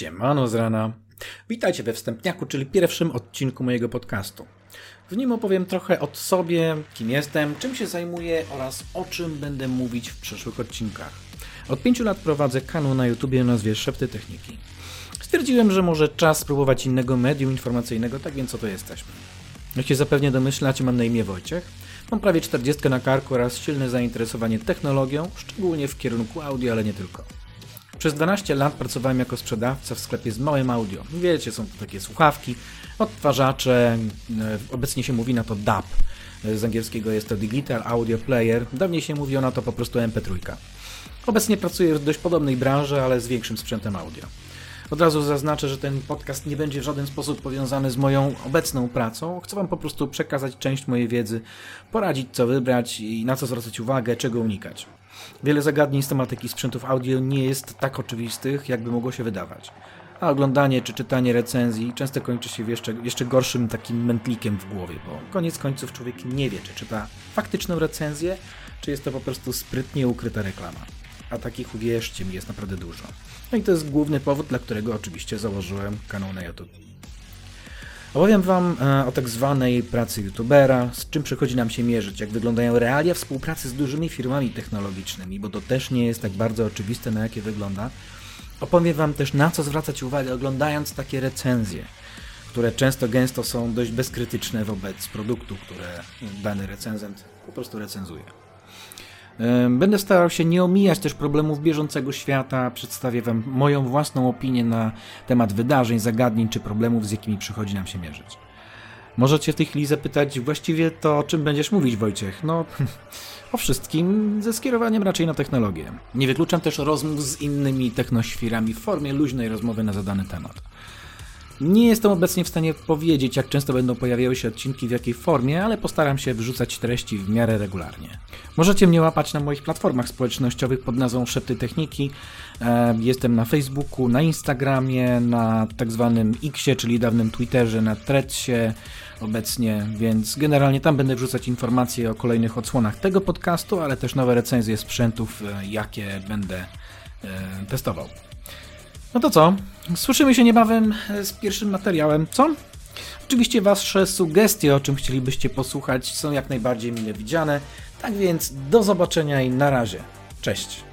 Siemano z rana. Witajcie we wstępniaku, czyli pierwszym odcinku mojego podcastu. W nim opowiem trochę o sobie, kim jestem, czym się zajmuję oraz o czym będę mówić w przyszłych odcinkach. Od pięciu lat prowadzę kanał na YouTubie o nazwie Szepty Techniki. Stwierdziłem, że może czas spróbować innego medium informacyjnego, tak więc oto jesteśmy. Jak się zapewnie domyślacie, mam na imię Wojciech. Mam prawie 40 na karku oraz silne zainteresowanie technologią, szczególnie w kierunku audio, ale nie tylko. Przez 12 lat pracowałem jako sprzedawca w sklepie z małym audio. Wiecie, są takie słuchawki, odtwarzacze, e, obecnie się mówi na to DAP. Z angielskiego jest to Digital Audio Player, dawniej się mówiło na to po prostu MP3. Obecnie pracuję w dość podobnej branży, ale z większym sprzętem audio. Od razu zaznaczę, że ten podcast nie będzie w żaden sposób powiązany z moją obecną pracą. Chcę Wam po prostu przekazać część mojej wiedzy, poradzić co wybrać i na co zwracać uwagę, czego unikać. Wiele zagadnień z tematyki sprzętów audio nie jest tak oczywistych, jakby mogło się wydawać. A oglądanie czy czytanie recenzji często kończy się jeszcze, jeszcze gorszym takim mętlikiem w głowie, bo koniec końców człowiek nie wie, czy czyta faktyczną recenzję, czy jest to po prostu sprytnie ukryta reklama. A takich, uwierzcie mi, jest naprawdę dużo. No i to jest główny powód, dla którego oczywiście założyłem kanał na YouTube. Opowiem Wam e, o tak zwanej pracy youtubera, z czym przychodzi nam się mierzyć, jak wyglądają realia współpracy z dużymi firmami technologicznymi, bo to też nie jest tak bardzo oczywiste, na jakie wygląda. Opowiem Wam też, na co zwracać uwagę, oglądając takie recenzje, które często, gęsto są dość bezkrytyczne wobec produktu, które dany recenzent po prostu recenzuje. Będę starał się nie omijać też problemów bieżącego świata, przedstawię Wam moją własną opinię na temat wydarzeń, zagadnień czy problemów, z jakimi przychodzi nam się mierzyć. Możecie w tej chwili zapytać właściwie to, o czym będziesz mówić, Wojciech? No, o wszystkim ze skierowaniem raczej na technologię. Nie wykluczam też rozmów z innymi technoświrami w formie luźnej rozmowy na zadany temat. Nie jestem obecnie w stanie powiedzieć, jak często będą pojawiały się odcinki, w jakiej formie, ale postaram się wrzucać treści w miarę regularnie. Możecie mnie łapać na moich platformach społecznościowych pod nazwą Szepty Techniki. E, jestem na Facebooku, na Instagramie, na tak zwanym Xie, czyli dawnym Twitterze, na Threadsie obecnie, więc generalnie tam będę wrzucać informacje o kolejnych odsłonach tego podcastu, ale też nowe recenzje sprzętów, e, jakie będę e, testował. No to co? Słyszymy się niebawem e, z pierwszym materiałem, co? Oczywiście Wasze sugestie, o czym chcielibyście posłuchać, są jak najbardziej mile widziane. Tak więc do zobaczenia i na razie. Cześć.